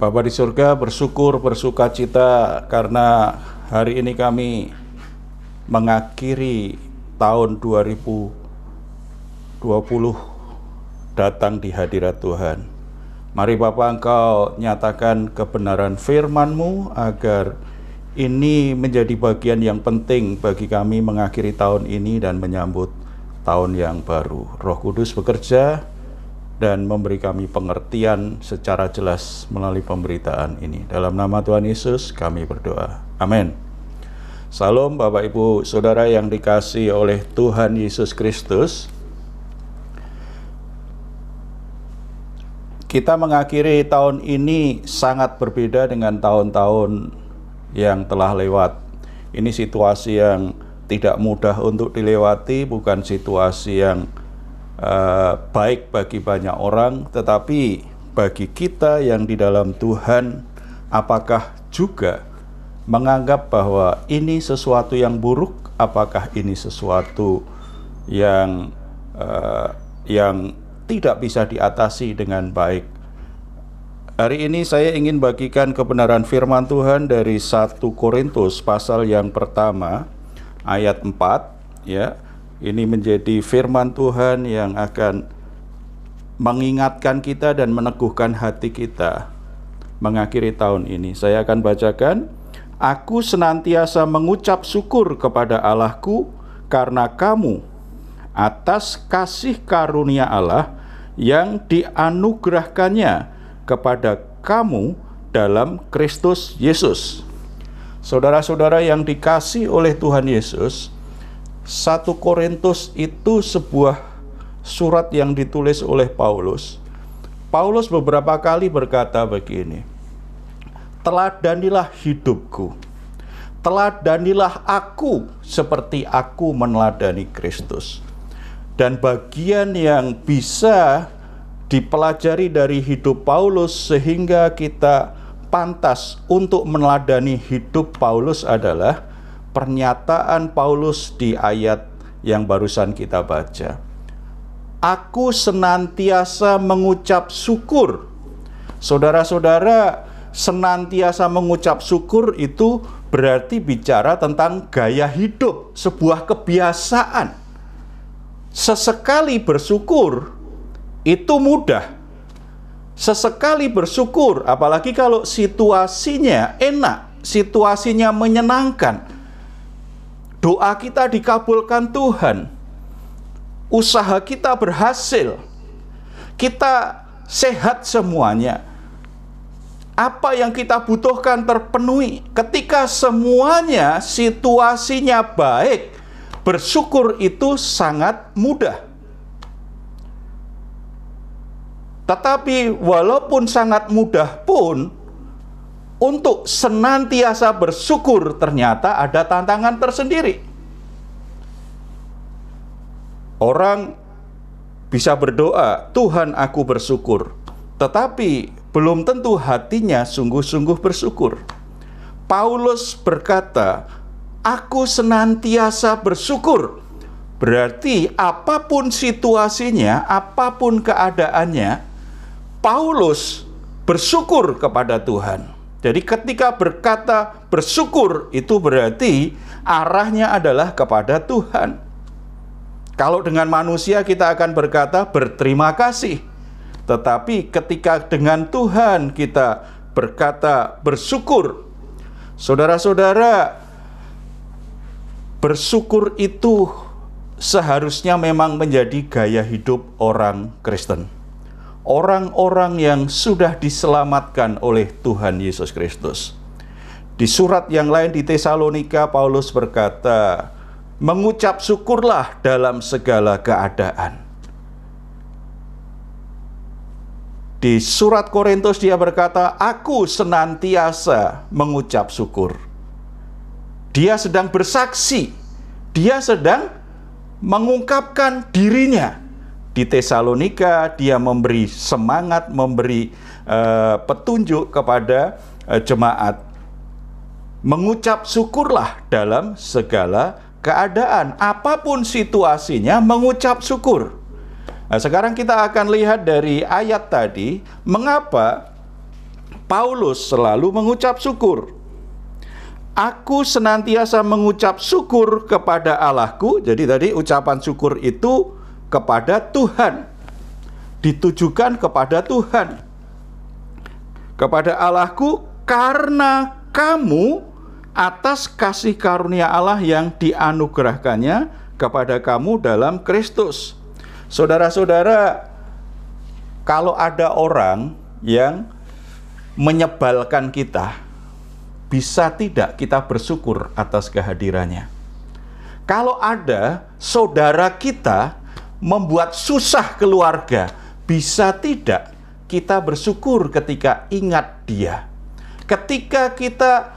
Bapa di surga bersyukur bersuka cita karena hari ini kami mengakhiri tahun 2020 datang di hadirat Tuhan. Mari Bapa Engkau nyatakan kebenaran firman-Mu agar ini menjadi bagian yang penting bagi kami mengakhiri tahun ini dan menyambut tahun yang baru. Roh Kudus bekerja dan memberi kami pengertian secara jelas melalui pemberitaan ini. Dalam nama Tuhan Yesus kami berdoa. Amin. Salam Bapak Ibu Saudara yang dikasih oleh Tuhan Yesus Kristus. Kita mengakhiri tahun ini sangat berbeda dengan tahun-tahun yang telah lewat. Ini situasi yang tidak mudah untuk dilewati, bukan situasi yang uh, baik bagi banyak orang, tetapi bagi kita yang di dalam Tuhan, apakah juga menganggap bahwa ini sesuatu yang buruk? Apakah ini sesuatu yang uh, yang tidak bisa diatasi dengan baik? Hari ini saya ingin bagikan kebenaran firman Tuhan dari 1 Korintus pasal yang pertama ayat 4 ya ini menjadi firman Tuhan yang akan mengingatkan kita dan meneguhkan hati kita mengakhiri tahun ini. Saya akan bacakan, Aku senantiasa mengucap syukur kepada Allahku karena kamu atas kasih karunia Allah yang dianugerahkannya kepada kamu dalam Kristus Yesus. Saudara-saudara yang dikasih oleh Tuhan Yesus, 1 Korintus itu sebuah surat yang ditulis oleh Paulus. Paulus beberapa kali berkata begini, Teladanilah hidupku, teladanilah aku seperti aku meneladani Kristus. Dan bagian yang bisa dipelajari dari hidup Paulus sehingga kita pantas untuk meneladani hidup Paulus adalah pernyataan Paulus di ayat yang barusan kita baca. Aku senantiasa mengucap syukur. Saudara-saudara, senantiasa mengucap syukur itu berarti bicara tentang gaya hidup, sebuah kebiasaan. Sesekali bersyukur itu mudah. Sesekali bersyukur, apalagi kalau situasinya enak, situasinya menyenangkan, doa kita dikabulkan Tuhan, usaha kita berhasil, kita sehat semuanya. Apa yang kita butuhkan terpenuhi ketika semuanya situasinya baik, bersyukur itu sangat mudah. Tetapi walaupun sangat mudah pun, untuk senantiasa bersyukur ternyata ada tantangan tersendiri. Orang bisa berdoa, "Tuhan, aku bersyukur." Tetapi belum tentu hatinya sungguh-sungguh bersyukur. Paulus berkata, "Aku senantiasa bersyukur." Berarti apa pun situasinya, apa pun keadaannya, Paulus bersyukur kepada Tuhan. Jadi ketika berkata bersyukur itu berarti arahnya adalah kepada Tuhan. Kalau dengan manusia kita akan berkata berterima kasih. Tetapi ketika dengan Tuhan kita berkata bersyukur. Saudara-saudara, bersyukur itu seharusnya memang menjadi gaya hidup orang Kristen orang-orang yang sudah diselamatkan oleh Tuhan Yesus Kristus. Di surat yang lain di Tesalonika, Paulus berkata, "Mengucap syukurlah dalam segala keadaan." Di surat Korintus dia berkata, "Aku senantiasa mengucap syukur." Dia sedang bersaksi, dia sedang mengungkapkan dirinya di Tesalonika dia memberi semangat, memberi uh, petunjuk kepada uh, jemaat. Mengucap syukurlah dalam segala keadaan, apa pun situasinya, mengucap syukur. Nah, sekarang kita akan lihat dari ayat tadi, mengapa Paulus selalu mengucap syukur. Aku senantiasa mengucap syukur kepada Allahku. Jadi tadi ucapan syukur itu kepada Tuhan. Ditujukan kepada Tuhan. Kepada Allahku karena kamu atas kasih karunia Allah yang dianugerahkannya kepada kamu dalam Kristus. Saudara-saudara, kalau ada orang yang menyebalkan kita, bisa tidak kita bersyukur atas kehadirannya? Kalau ada saudara kita membuat susah keluarga, bisa tidak kita bersyukur ketika ingat dia? Ketika kita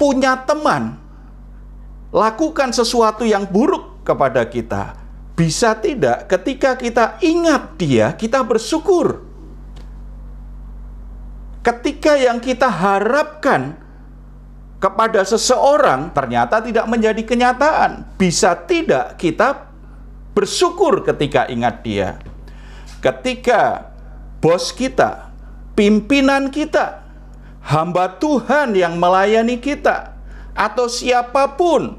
punya teman, lakukan sesuatu yang buruk kepada kita, bisa tidak ketika kita ingat dia, kita bersyukur? Ketika yang kita harapkan kepada seseorang ternyata tidak menjadi kenyataan. Bisa tidak kita bersyukur ketika ingat dia. Ketika bos kita, pimpinan kita, hamba Tuhan yang melayani kita, atau siapa pun,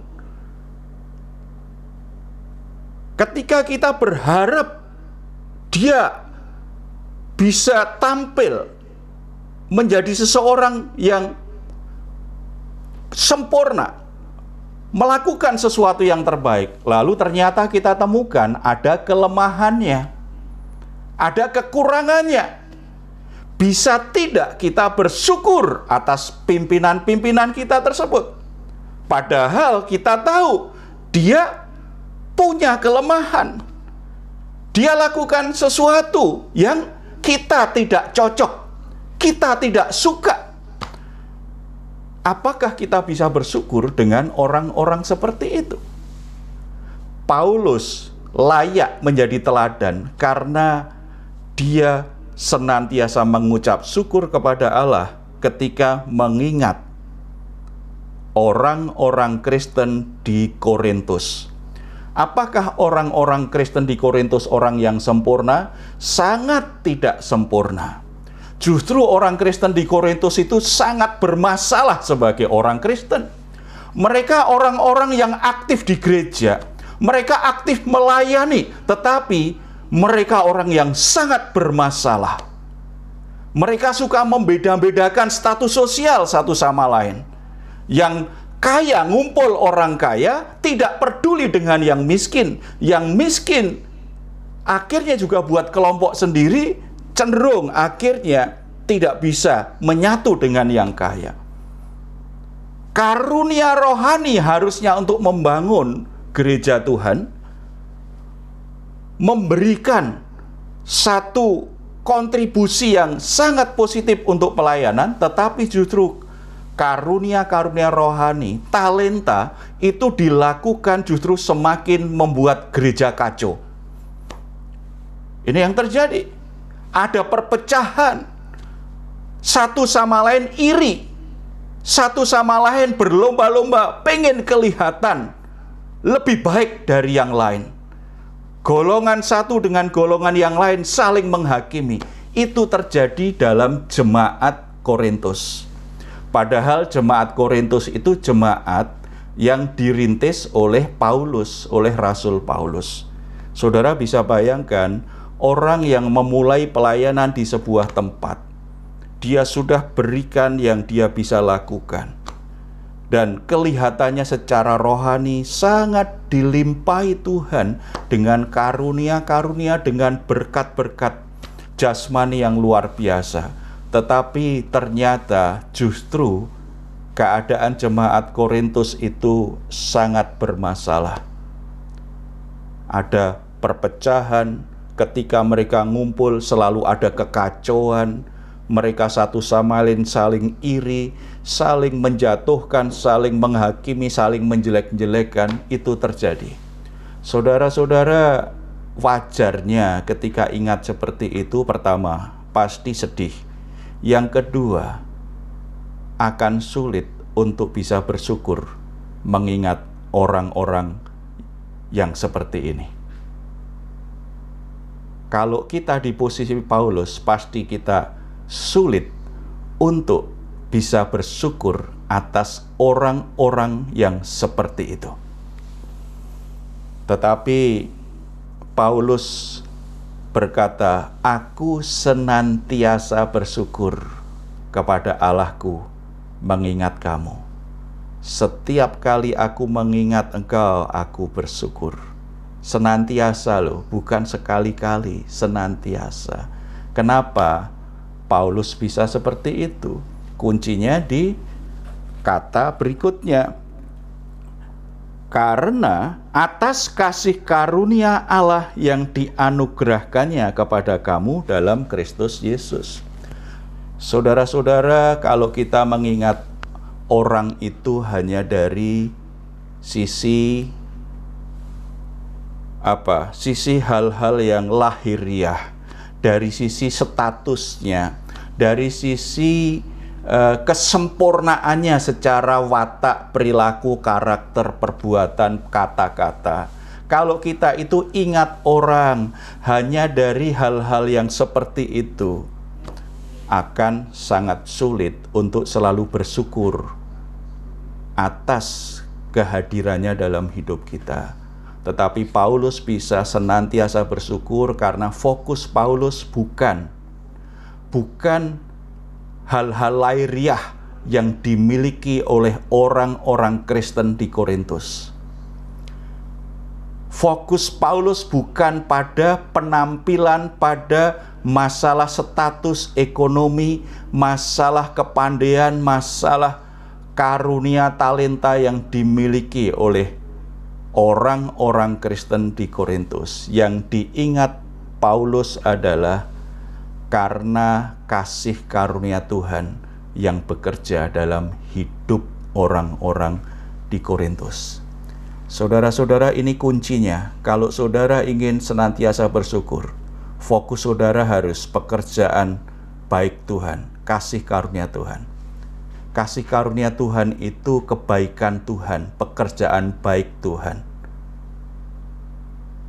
ketika kita berharap dia bisa tampil menjadi seseorang yang sempurna, melakukan sesuatu yang terbaik, lalu ternyata kita temukan ada kelemahannya, ada kekurangannya. Bisa tidak kita bersyukur atas pimpinan-pimpinan kita tersebut? Padahal kita tahu dia punya kelemahan. Dia lakukan sesuatu yang kita tidak cocok kita tidak suka. Apakah kita bisa bersyukur dengan orang-orang seperti itu? Paulus layak menjadi teladan karena dia senantiasa mengucap syukur kepada Allah ketika mengingat orang-orang Kristen di Korintus. Apakah orang-orang Kristen di Korintus orang yang sempurna? Sangat tidak sempurna. Justru orang Kristen di Korintus itu sangat bermasalah sebagai orang Kristen. Mereka orang-orang yang aktif di gereja, mereka aktif melayani, tetapi mereka orang yang sangat bermasalah. Mereka suka membeda-bedakan status sosial satu sama lain. Yang kaya ngumpul orang kaya, tidak peduli dengan yang miskin. Yang miskin akhirnya juga buat kelompok sendiri cenderung akhirnya tidak bisa menyatu dengan yang kaya. Karunia rohani harusnya untuk membangun gereja Tuhan, memberikan satu kontribusi yang sangat positif untuk pelayanan, tetapi justru karunia-karunia rohani, talenta itu dilakukan justru semakin membuat gereja kacau. Ini yang terjadi ada perpecahan. Satu sama lain iri. Satu sama lain berlomba-lomba pengen kelihatan lebih baik dari yang lain. Golongan satu dengan golongan yang lain saling menghakimi. Itu terjadi dalam jemaat Korintus. Padahal jemaat Korintus itu jemaat yang dirintis oleh Paulus, oleh Rasul Paulus. Saudara bisa bayangkan orang yang memulai pelayanan di sebuah tempat, dia sudah berikan yang dia bisa lakukan. Dan kelihatannya secara rohani sangat dilimpahi Tuhan dengan karunia-karunia, dengan berkat-berkat jasmani yang luar biasa. Tetapi ternyata justru keadaan jemaat Korintus itu sangat bermasalah. Ada perpecahan, ketika mereka ngumpul selalu ada kekacauan, mereka satu sama lain saling iri, saling menjatuhkan, saling menghakimi, saling menjelek-jelekan, itu terjadi. Saudara-saudara, wajarnya ketika ingat seperti itu pertama, pasti sedih. Yang kedua, akan sulit untuk bisa bersyukur mengingat orang-orang yang seperti ini. Kalau kita di posisi Paulus, pasti kita sulit untuk bisa bersyukur atas orang-orang yang seperti itu. Tetapi Paulus berkata, "Aku senantiasa bersyukur kepada Allahku mengingat kamu. Setiap kali aku mengingat engkau, aku bersyukur." Senantiasa loh, bukan sekali-kali, senantiasa. Kenapa Paulus bisa seperti itu? Kuncinya di kata berikutnya karena atas kasih karunia Allah yang dianugerahkannya kepada kamu dalam Kristus Yesus. Saudara-saudara, kalau kita mengingat orang itu hanya dari sisi apa? Sisi hal-hal yang lahiriah, dari sisi statusnya, dari sisi Eh, kesempurnaannya secara watak, perilaku, karakter, perbuatan, kata-kata. Kalau kita itu ingat orang hanya dari hal-hal yang seperti itu, akan sangat sulit untuk selalu bersyukur atas kehadirannya dalam hidup kita. Tetapi Paulus bisa senantiasa bersyukur karena fokus Paulus bukan bukan hal-hal lahiriah yang dimiliki oleh orang-orang Kristen di Korintus. Fokus Paulus bukan pada penampilan, pada masalah status ekonomi, masalah kepandaian, masalah karunia talenta yang dimiliki oleh orang-orang Kristen di Korintus. Yang diingat Paulus adalah karena kasih karunia Tuhan yang bekerja dalam hidup orang-orang di Korintus. Saudara-saudara, ini kuncinya. Kalau saudara ingin senantiasa bersyukur, fokus saudara harus pekerjaan baik Tuhan, kasih karunia Tuhan. Kasih karunia Tuhan itu kebaikan Tuhan, pekerjaan baik Tuhan.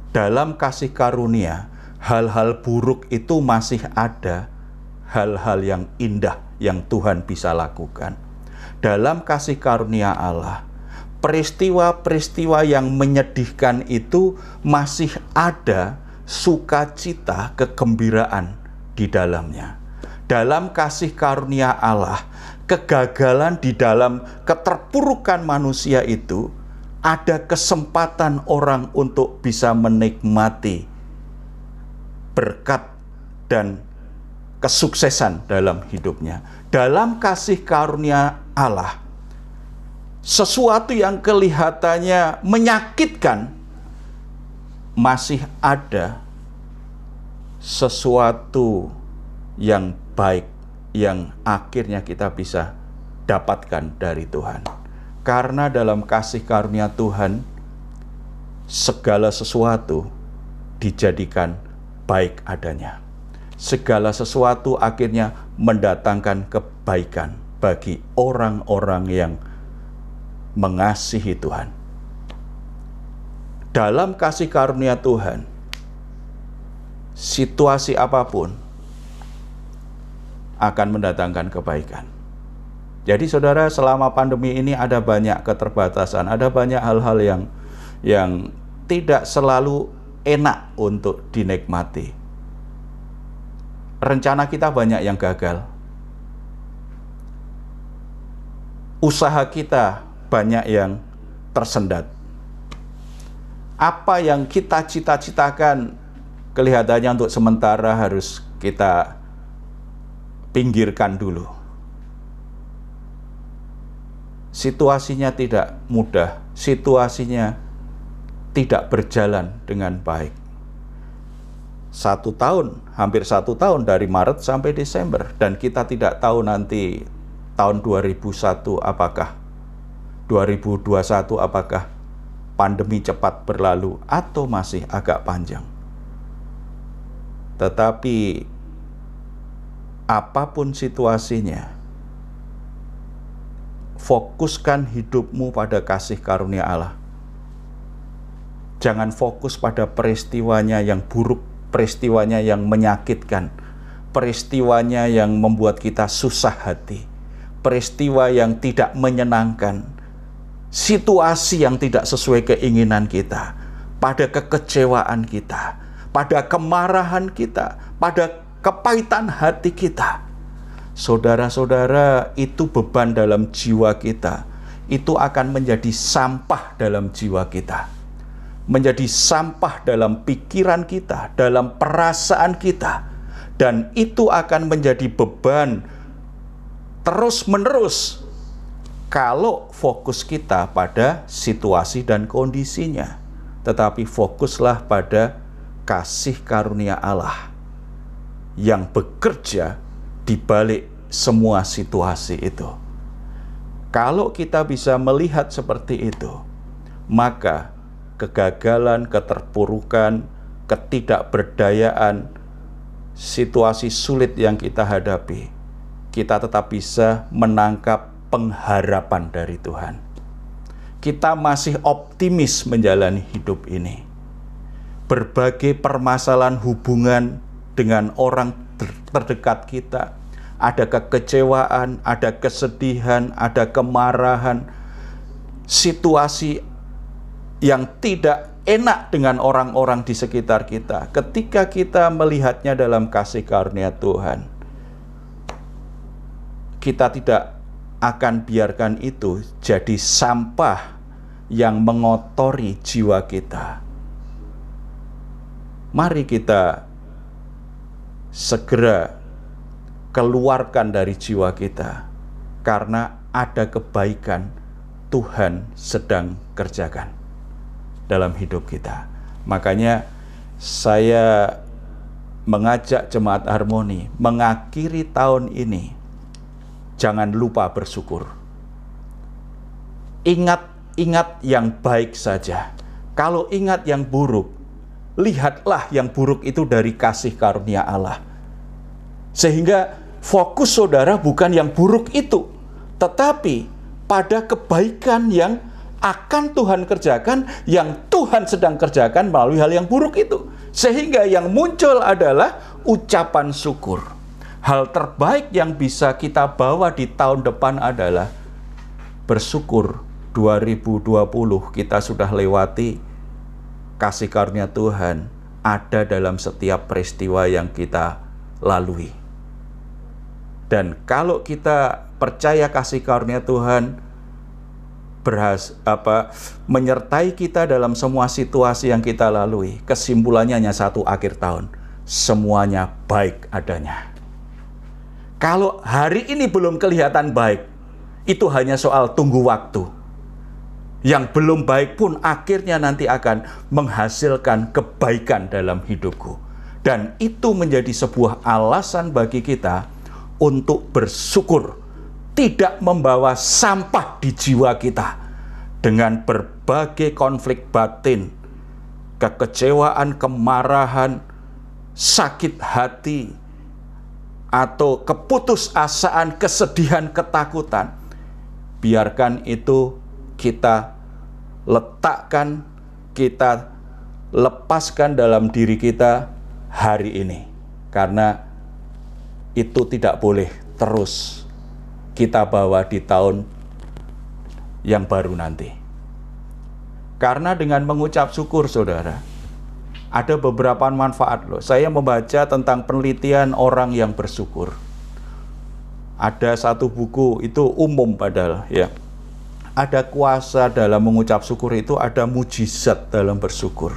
Dalam kasih karunia, hal-hal buruk itu masih ada hal-hal yang indah yang Tuhan bisa lakukan. Dalam kasih karunia Allah, peristiwa-peristiwa yang menyedihkan itu masih ada sukacita, kegembiraan di dalamnya. Dalam kasih karunia Allah, kegagalan di dalam keterpurukan manusia itu ada kesempatan orang untuk bisa menikmati berkat dan kesuksesan dalam hidupnya. Dalam kasih karunia Allah, sesuatu yang kelihatannya menyakitkan masih ada sesuatu yang baik yang akhirnya kita bisa dapatkan dari Tuhan. Karena dalam kasih karunia Tuhan segala sesuatu dijadikan baik adanya. Segala sesuatu akhirnya mendatangkan kebaikan bagi orang-orang yang mengasihi Tuhan. Dalam kasih karunia Tuhan, situasi apa pun akan mendatangkan kebaikan. Jadi saudara, selama pandemi ini ada banyak keterbatasan, ada banyak hal-hal yang yang tidak selalu enak untuk dinikmati. Rencana kita banyak yang gagal. Usaha kita banyak yang tersendat. Apa yang kita cita-citakan kelihatannya untuk sementara harus kita pinggirkan dulu. Situasinya tidak mudah, situasinya tidak berjalan dengan baik. Satu tahun, hampir satu tahun dari Maret sampai Desember, dan kita tidak tahu nanti tahun 2001 apakah 2021 apakah pandemi cepat berlalu atau masih agak panjang. Tetapi apa pun situasinya, fokuskan hidupmu pada kasih karunia Allah Jangan fokus pada peristiwanya yang buruk, peristiwanya yang menyakitkan, peristiwanya yang membuat kita susah hati, peristiwa yang tidak menyenangkan, situasi yang tidak sesuai keinginan kita, pada kekecewaan kita, pada kemarahan kita, pada kepahitan hati kita. Saudara-saudara, itu beban dalam jiwa kita. Itu akan menjadi sampah dalam jiwa kita. Menjadi sampah dalam pikiran kita, dalam perasaan kita. Dan itu akan menjadi beban terus-menerus kalau fokus kita pada situasi dan kondisinya. Tetapi fokuslah pada kasih karunia Allah yang bekerja di balik semua situasi itu. Kalau kita bisa melihat seperti itu, maka kegagalan, keterpurukan, ketidakberdayaan, situasi sulit yang kita hadapi, kita tetap bisa menangkap pengharapan dari Tuhan. Kita masih optimis menjalani hidup ini. Berbagai permasalahan hubungan dengan orang terdekat kita. Ada kekecewaan, ada kesedihan, ada kemarahan, situasi yang tidak enak dengan orang-orang di sekitar kita. Ketika kita melihatnya dalam kasih karunia Tuhan, kita tidak akan biarkan itu jadi sampah yang mengotori jiwa kita. Mari kita segera keluarkan dari jiwa kita karena ada kebaikan Tuhan sedang kerjakan dalam hidup kita. Makanya saya mengajak jemaat harmoni mengakhiri tahun ini jangan lupa bersyukur. Ingat-ingat yang baik saja. Kalau ingat yang buruk, lihatlah yang buruk itu dari kasih karunia Allah. Sehingga fokus saudara bukan yang buruk itu, tetapi pada kebaikan yang akan Tuhan kerjakan, yang Tuhan sedang kerjakan melalui hal yang buruk itu. Sehingga yang muncul adalah ucapan syukur. Hal terbaik yang bisa kita bawa di tahun depan adalah bersyukur 2020 kita sudah lewati kasih karunia Tuhan ada dalam setiap peristiwa yang kita lalui. Dan kalau kita percaya kasih karunia Tuhan berhas apa menyertai kita dalam semua situasi yang kita lalui, kesimpulannya hanya satu akhir tahun, semuanya baik adanya. Kalau hari ini belum kelihatan baik, itu hanya soal tunggu waktu yang belum baik pun akhirnya nanti akan menghasilkan kebaikan dalam hidupku. Dan itu menjadi sebuah alasan bagi kita untuk bersyukur, tidak membawa sampah di jiwa kita dengan berbagai konflik batin, kekecewaan, kemarahan, sakit hati, atau keputusasaan, kesedihan, ketakutan. Biarkan itu kita letakkan, kita lepaskan dalam diri kita hari ini, karena itu tidak boleh terus kita bawa di tahun yang baru nanti. Karena dengan mengucap syukur, saudara, ada beberapa manfaat loh. Saya membaca tentang penelitian orang yang bersyukur. Ada satu buku itu umum padahal ya ada kuasa dalam mengucap syukur itu, ada mujizat dalam bersyukur.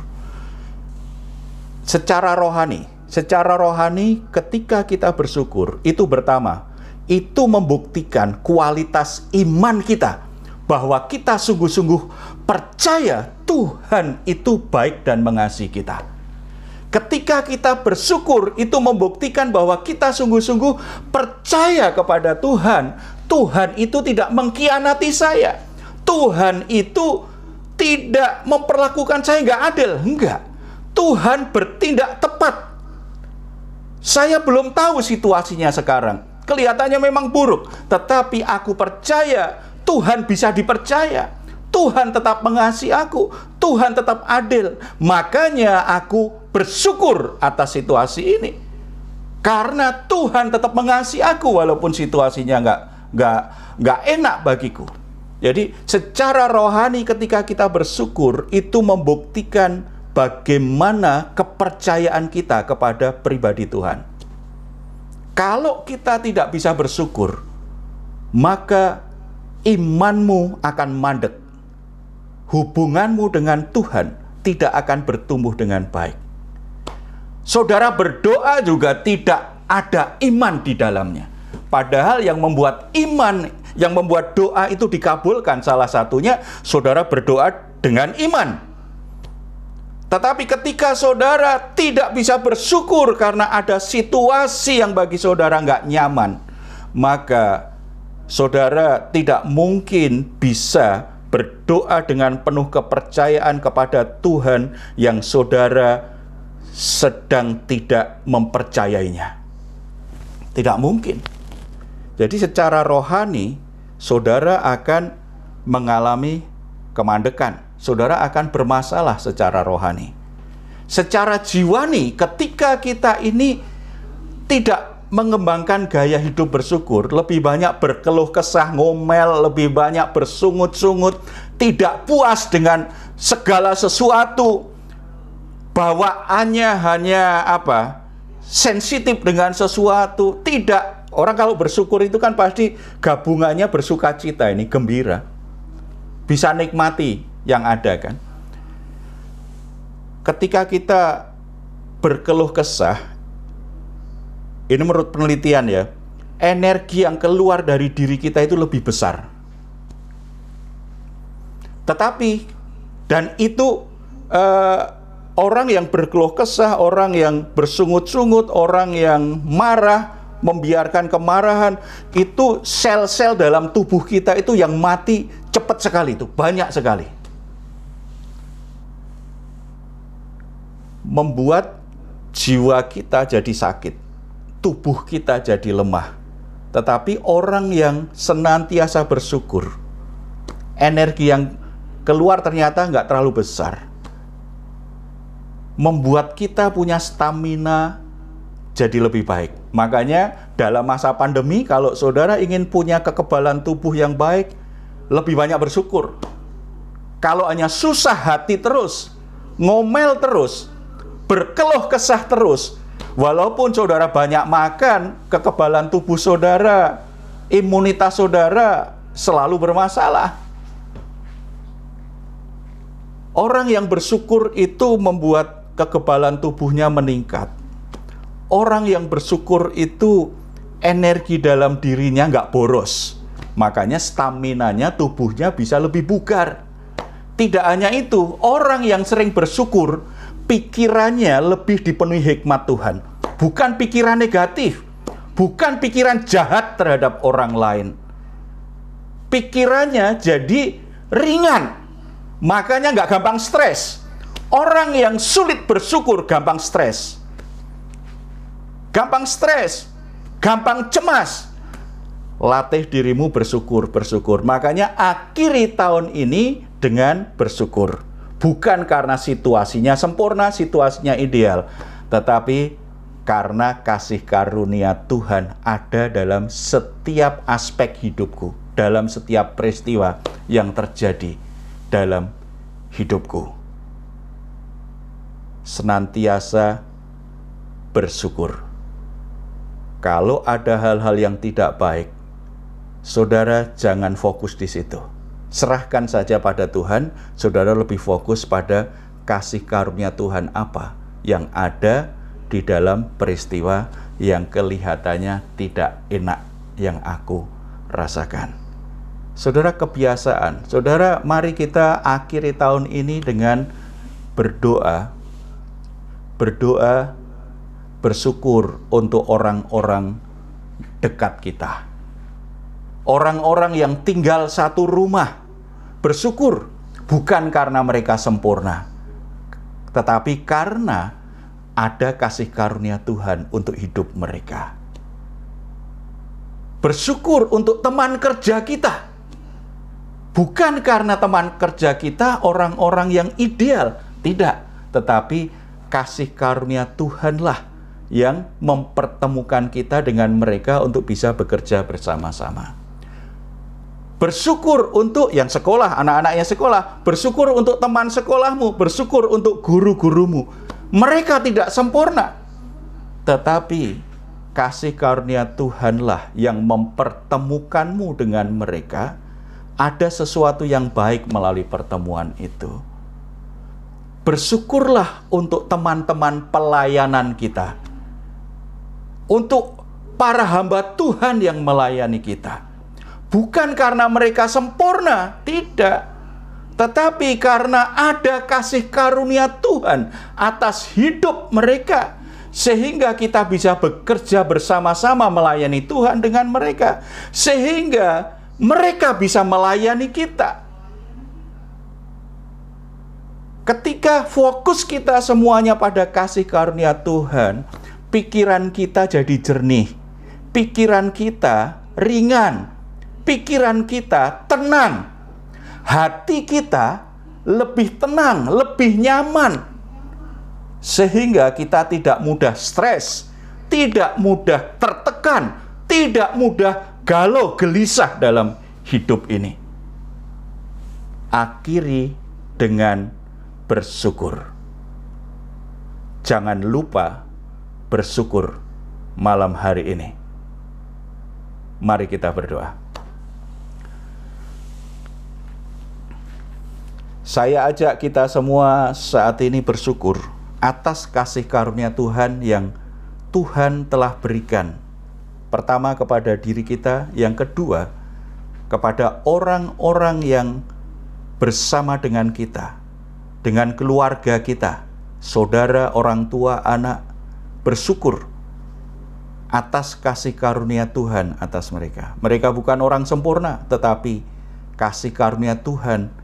Secara rohani, secara rohani ketika kita bersyukur, itu pertama, itu membuktikan kualitas iman kita bahwa kita sungguh-sungguh percaya Tuhan itu baik dan mengasihi kita. Ketika kita bersyukur, itu membuktikan bahwa kita sungguh-sungguh percaya kepada Tuhan. Tuhan itu tidak mengkhianati saya Tuhan itu tidak memperlakukan saya nggak adil. Enggak. Tuhan bertindak tepat. Saya belum tahu situasinya sekarang. Kelihatannya memang buruk. Tetapi aku percaya Tuhan bisa dipercaya. Tuhan tetap mengasihi aku. Tuhan tetap adil. Makanya aku bersyukur atas situasi ini. Karena Tuhan tetap mengasihi aku walaupun situasinya nggak nggak nggak enak bagiku. Jadi secara rohani ketika kita bersyukur itu membuktikan bagaimana kepercayaan kita kepada pribadi Tuhan. Kalau kita tidak bisa bersyukur, maka imanmu akan mandek. Hubunganmu dengan Tuhan tidak akan bertumbuh dengan baik. Saudara berdoa juga tidak ada iman di dalamnya. Padahal yang membuat iman, yang membuat doa itu dikabulkan salah satunya saudara berdoa dengan iman. Tetapi ketika saudara tidak bisa bersyukur karena ada situasi yang bagi saudara nggak nyaman, maka saudara tidak mungkin bisa berdoa dengan penuh kepercayaan kepada Tuhan yang saudara sedang tidak mempercayainya. Tidak mungkin. Jadi secara rohani, saudara akan mengalami kemandekan saudara akan bermasalah secara rohani. Secara jiwani, ketika kita ini tidak mengembangkan gaya hidup bersyukur, lebih banyak berkeluh kesah, ngomel, lebih banyak bersungut-sungut, tidak puas dengan segala sesuatu, bawaannya hanya apa? sensitif dengan sesuatu, tidak. Orang kalau bersyukur itu kan pasti gabungannya bersuka cita ini, gembira. Bisa nikmati yang ada kan. Ketika kita berkeluh kesah, ini menurut penelitian ya, energi yang keluar dari diri kita itu lebih besar. Tetapi dan itu uh, orang yang berkeluh kesah, orang yang bersungut-sungut, orang yang marah, membiarkan kemarahan, itu sel-sel dalam tubuh kita itu yang mati cepat sekali itu, banyak sekali. Membuat jiwa kita jadi sakit, tubuh kita jadi lemah. Tetapi orang yang senantiasa bersyukur, energi yang keluar ternyata nggak terlalu besar. Membuat kita punya stamina jadi lebih baik. Makanya dalam masa pandemi kalau saudara ingin punya kekebalan tubuh yang baik, lebih banyak bersyukur. Kalau hanya susah hati terus, ngomel terus, berkeluh kesah terus. Walaupun saudara banyak makan, kekebalan tubuh saudara, imunitas saudara selalu bermasalah. Orang yang bersyukur itu membuat kekebalan tubuhnya meningkat. Orang yang bersyukur itu energi dalam dirinya nggak boros. Makanya stamina-nya tubuhnya bisa lebih bugar. Tidak hanya itu, orang yang sering bersyukur pikirannya lebih dipenuhi hikmat Tuhan. Bukan pikiran negatif, bukan pikiran jahat terhadap orang lain. Pikirannya jadi ringan, makanya nggak gampang stres. Orang yang sulit bersyukur gampang stres. Gampang stres, gampang cemas. Latih dirimu bersyukur, bersyukur. Makanya akhiri tahun ini dengan bersyukur bukan karena situasinya sempurna, situasinya ideal, tetapi karena kasih karunia Tuhan ada dalam setiap aspek hidupku, dalam setiap peristiwa yang terjadi dalam hidupku. Senantiasa bersyukur. Kalau ada hal-hal yang tidak baik, saudara jangan fokus di situ serahkan saja pada Tuhan, saudara lebih fokus pada kasih karunia Tuhan apa yang ada di dalam peristiwa yang kelihatannya tidak enak yang aku rasakan. Saudara kebiasaan, saudara mari kita akhiri tahun ini dengan berdoa, berdoa, bersyukur untuk orang-orang dekat kita. Orang-orang yang tinggal satu rumah, bersyukur bukan karena mereka sempurna, tetapi karena ada kasih karunia Tuhan untuk hidup mereka. Bersyukur untuk teman kerja kita, bukan karena teman kerja kita orang-orang yang ideal, tidak, tetapi kasih karunia Tuhanlah yang mempertemukan kita dengan mereka untuk bisa bekerja bersama-sama. Bersyukur untuk yang sekolah, anak-anak yang sekolah. Bersyukur untuk teman sekolahmu. Bersyukur untuk guru-gurumu. Mereka tidak sempurna. Tetapi kasih karunia Tuhanlah yang mempertemukanmu dengan mereka. Ada sesuatu yang baik melalui pertemuan itu. Bersyukurlah untuk teman-teman pelayanan kita. Untuk para hamba Tuhan yang melayani kita bukan karena mereka sempurna, tidak. Tetapi karena ada kasih karunia Tuhan atas hidup mereka, sehingga kita bisa bekerja bersama-sama melayani Tuhan dengan mereka, sehingga mereka bisa melayani kita. Ketika fokus kita semuanya pada kasih karunia Tuhan, pikiran kita jadi jernih, pikiran kita ringan, pikiran kita tenang, hati kita lebih tenang, lebih nyaman, sehingga kita tidak mudah stres, tidak mudah tertekan, tidak mudah galau gelisah dalam hidup ini. Akhiri dengan bersyukur. Jangan lupa bersyukur malam hari ini. Mari kita berdoa. Saya ajak kita semua saat ini bersyukur atas kasih karunia Tuhan yang Tuhan telah berikan. Pertama kepada diri kita, yang kedua kepada orang-orang yang bersama dengan kita, dengan keluarga kita, saudara, orang tua, anak, bersyukur atas kasih karunia Tuhan atas mereka. Mereka bukan orang sempurna, tetapi kasih karunia Tuhan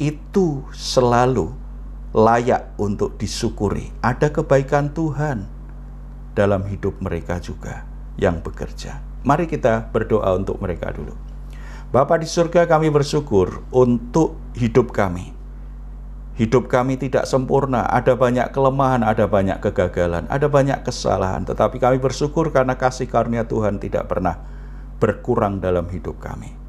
itu selalu layak untuk disyukuri. Ada kebaikan Tuhan dalam hidup mereka juga yang bekerja. Mari kita berdoa untuk mereka dulu. Bapa di surga kami bersyukur untuk hidup kami. Hidup kami tidak sempurna, ada banyak kelemahan, ada banyak kegagalan, ada banyak kesalahan. Tetapi kami bersyukur karena kasih karunia Tuhan tidak pernah berkurang dalam hidup kami.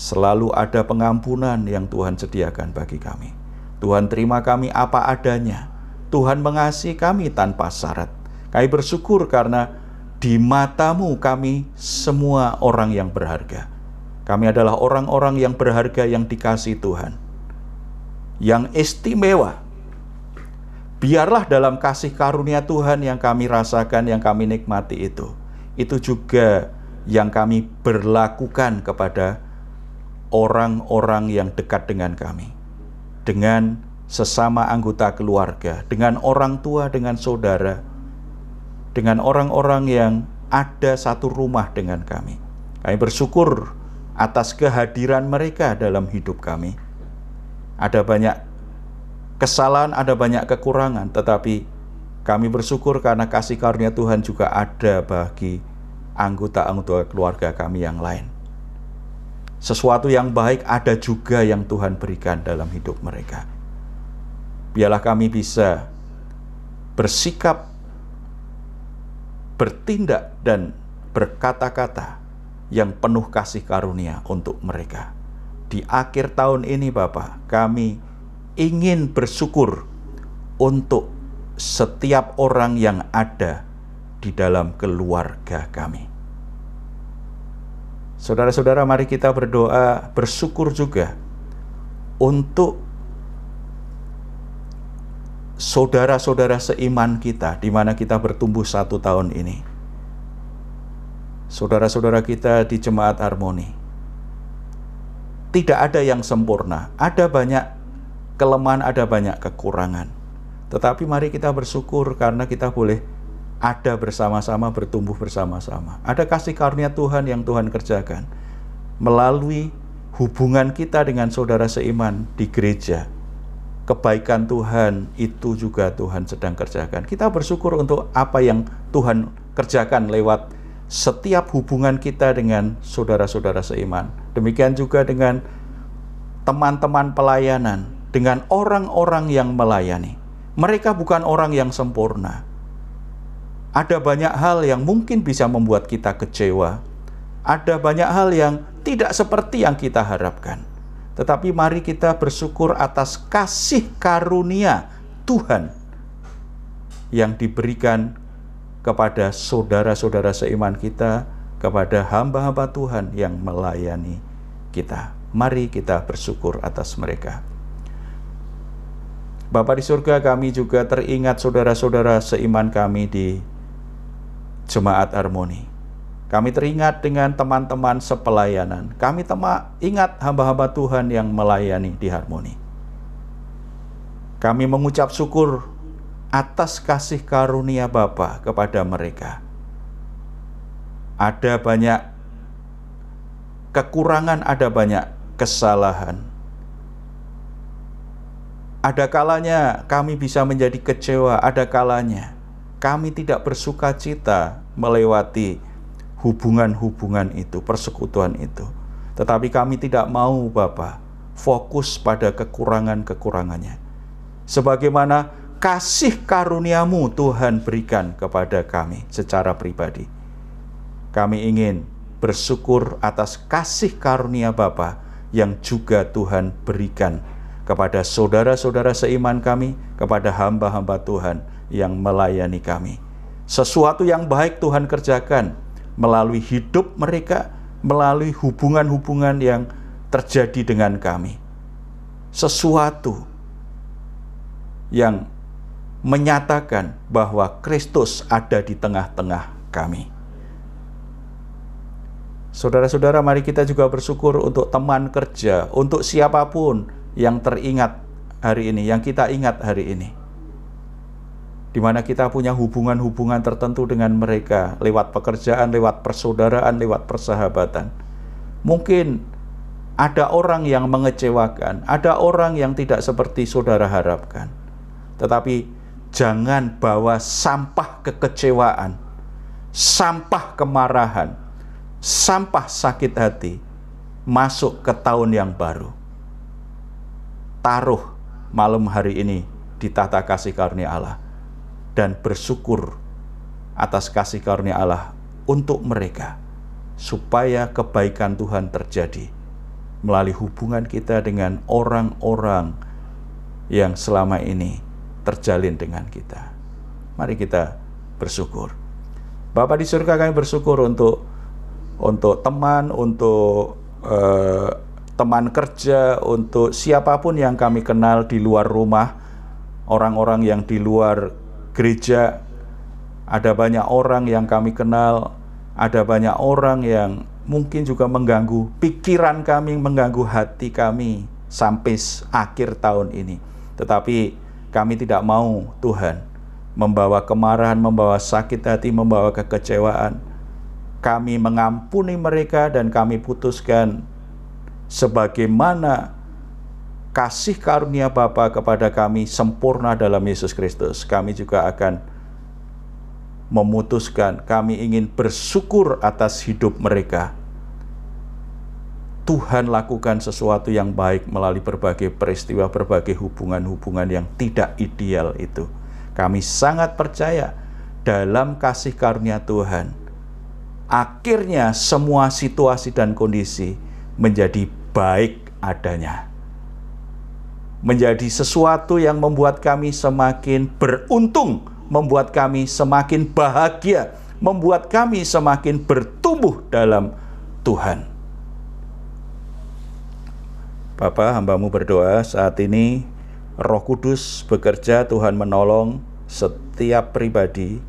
Selalu ada pengampunan yang Tuhan sediakan bagi kami. Tuhan terima kami apa adanya. Tuhan mengasihi kami tanpa syarat. Kami bersyukur karena di matamu kami semua orang yang berharga. Kami adalah orang-orang yang berharga yang dikasih Tuhan. Yang istimewa. Biarlah dalam kasih karunia Tuhan yang kami rasakan, yang kami nikmati itu. Itu juga yang kami berlakukan kepada orang-orang yang dekat dengan kami, dengan sesama anggota keluarga, dengan orang tua, dengan saudara, dengan orang-orang yang ada satu rumah dengan kami. Kami bersyukur atas kehadiran mereka dalam hidup kami. Ada banyak kesalahan, ada banyak kekurangan, tetapi kami bersyukur karena kasih karunia Tuhan juga ada bagi anggota-anggota keluarga kami yang lain sesuatu yang baik ada juga yang Tuhan berikan dalam hidup mereka. Biarlah kami bisa bersikap, bertindak, dan berkata-kata yang penuh kasih karunia untuk mereka. Di akhir tahun ini, Bapak, kami ingin bersyukur untuk setiap orang yang ada di dalam keluarga kami. Saudara-saudara, mari kita berdoa, bersyukur juga untuk saudara-saudara seiman kita, di mana kita bertumbuh satu tahun ini. Saudara-saudara kita di Jemaat Harmoni, tidak ada yang sempurna, ada banyak kelemahan, ada banyak kekurangan. Tetapi mari kita bersyukur karena kita boleh ada bersama-sama, bertumbuh bersama-sama. Ada kasih karunia Tuhan yang Tuhan kerjakan melalui hubungan kita dengan saudara seiman di gereja. Kebaikan Tuhan itu juga Tuhan sedang kerjakan. Kita bersyukur untuk apa yang Tuhan kerjakan lewat setiap hubungan kita dengan saudara-saudara seiman. Demikian juga dengan teman-teman pelayanan, dengan orang-orang yang melayani. Mereka bukan orang yang sempurna, Ada banyak hal yang mungkin bisa membuat kita kecewa. Ada banyak hal yang tidak seperti yang kita harapkan. Tetapi mari kita bersyukur atas kasih karunia Tuhan yang diberikan kepada saudara-saudara seiman kita, kepada hamba-hamba Tuhan yang melayani kita. Mari kita bersyukur atas mereka. Bapak di surga kami juga teringat saudara-saudara seiman kami di Jemaat Harmoni. Kami teringat dengan teman-teman sepelayanan. Kami tema, ingat hamba-hamba Tuhan yang melayani di Harmoni. Kami mengucap syukur atas kasih karunia Bapa kepada mereka. Ada banyak kekurangan, ada banyak kesalahan. Ada kalanya kami bisa menjadi kecewa, ada kalanya kami tidak bersuka cita melewati hubungan-hubungan itu, persekutuan itu. Tetapi kami tidak mau Bapa fokus pada kekurangan-kekurangannya. Sebagaimana kasih karuniamu Tuhan berikan kepada kami secara pribadi. Kami ingin bersyukur atas kasih karunia Bapa yang juga Tuhan berikan kepada saudara-saudara seiman kami, kepada hamba-hamba Tuhan yang melayani kami. Sesuatu yang baik Tuhan kerjakan melalui hidup mereka, melalui hubungan-hubungan yang terjadi dengan kami. Sesuatu yang menyatakan bahwa Kristus ada di tengah-tengah kami. Saudara-saudara, mari kita juga bersyukur untuk teman kerja, untuk siapa pun yang teringat hari ini, yang kita ingat hari ini di mana kita punya hubungan-hubungan tertentu dengan mereka lewat pekerjaan, lewat persaudaraan, lewat persahabatan. Mungkin ada orang yang mengecewakan, ada orang yang tidak seperti saudara harapkan. Tetapi jangan bawa sampah kekecewaan, sampah kemarahan, sampah sakit hati masuk ke tahun yang baru. Taruh malam hari ini di tata kasih karunia Allah dan bersyukur atas kasih karunia Allah untuk mereka supaya kebaikan Tuhan terjadi melalui hubungan kita dengan orang-orang yang selama ini terjalin dengan kita. Mari kita bersyukur. Bapak di surga kami bersyukur untuk untuk teman, untuk eh, teman kerja, untuk siapa pun yang kami kenal di luar rumah, orang-orang yang di luar gereja, ada banyak orang yang kami kenal, ada banyak orang yang mungkin juga mengganggu pikiran kami, mengganggu hati kami sampai akhir tahun ini. Tetapi kami tidak mau Tuhan membawa kemarahan, membawa sakit hati, membawa kekecewaan. Kami mengampuni mereka dan kami putuskan sebagaimana kasih karunia Bapa kepada kami sempurna dalam Yesus Kristus, kami juga akan memutuskan kami ingin bersyukur atas hidup mereka. Tuhan lakukan sesuatu yang baik melalui berbagai peristiwa, berbagai hubungan-hubungan yang tidak ideal itu. Kami sangat percaya dalam kasih karunia Tuhan. Akhirnya semua situasi dan kondisi menjadi baik adanya menjadi sesuatu yang membuat kami semakin beruntung, membuat kami semakin bahagia, membuat kami semakin bertumbuh dalam Tuhan. Bapak, hambamu berdoa saat ini Roh Kudus bekerja, Tuhan menolong setiap pribadi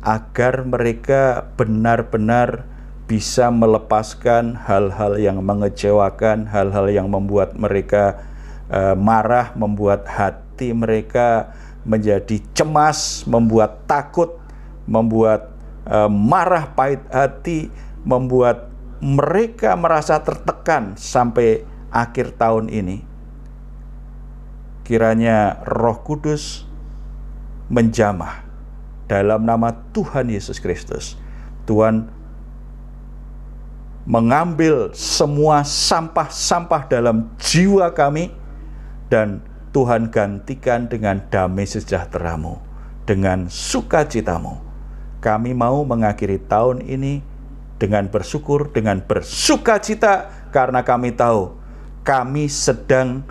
agar mereka benar-benar bisa melepaskan hal-hal yang mengecewakan, hal-hal yang membuat mereka Eh, marah, membuat hati mereka menjadi cemas, membuat takut, membuat uh, marah pahit hati, membuat mereka merasa tertekan sampai akhir tahun ini. Kiranya Roh Kudus menjamah dalam nama Tuhan Yesus Kristus. Tuhan mengambil semua sampah-sampah dalam jiwa kami dan Tuhan gantikan dengan damai sejahteramu, dengan sukacitamu. kami mau mengakhiri tahun ini dengan bersyukur, dengan bersuka cita, karena kami tahu kami sedang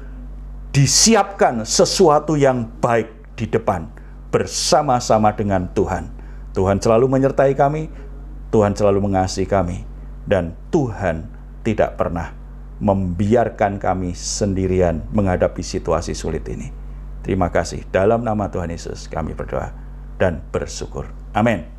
disiapkan sesuatu yang baik di depan bersama-sama dengan Tuhan. Tuhan selalu menyertai kami, Tuhan selalu mengasihi kami, dan Tuhan tidak pernah membiarkan kami sendirian menghadapi situasi sulit ini. Terima kasih. Dalam nama Tuhan Yesus kami berdoa dan bersyukur. Amin.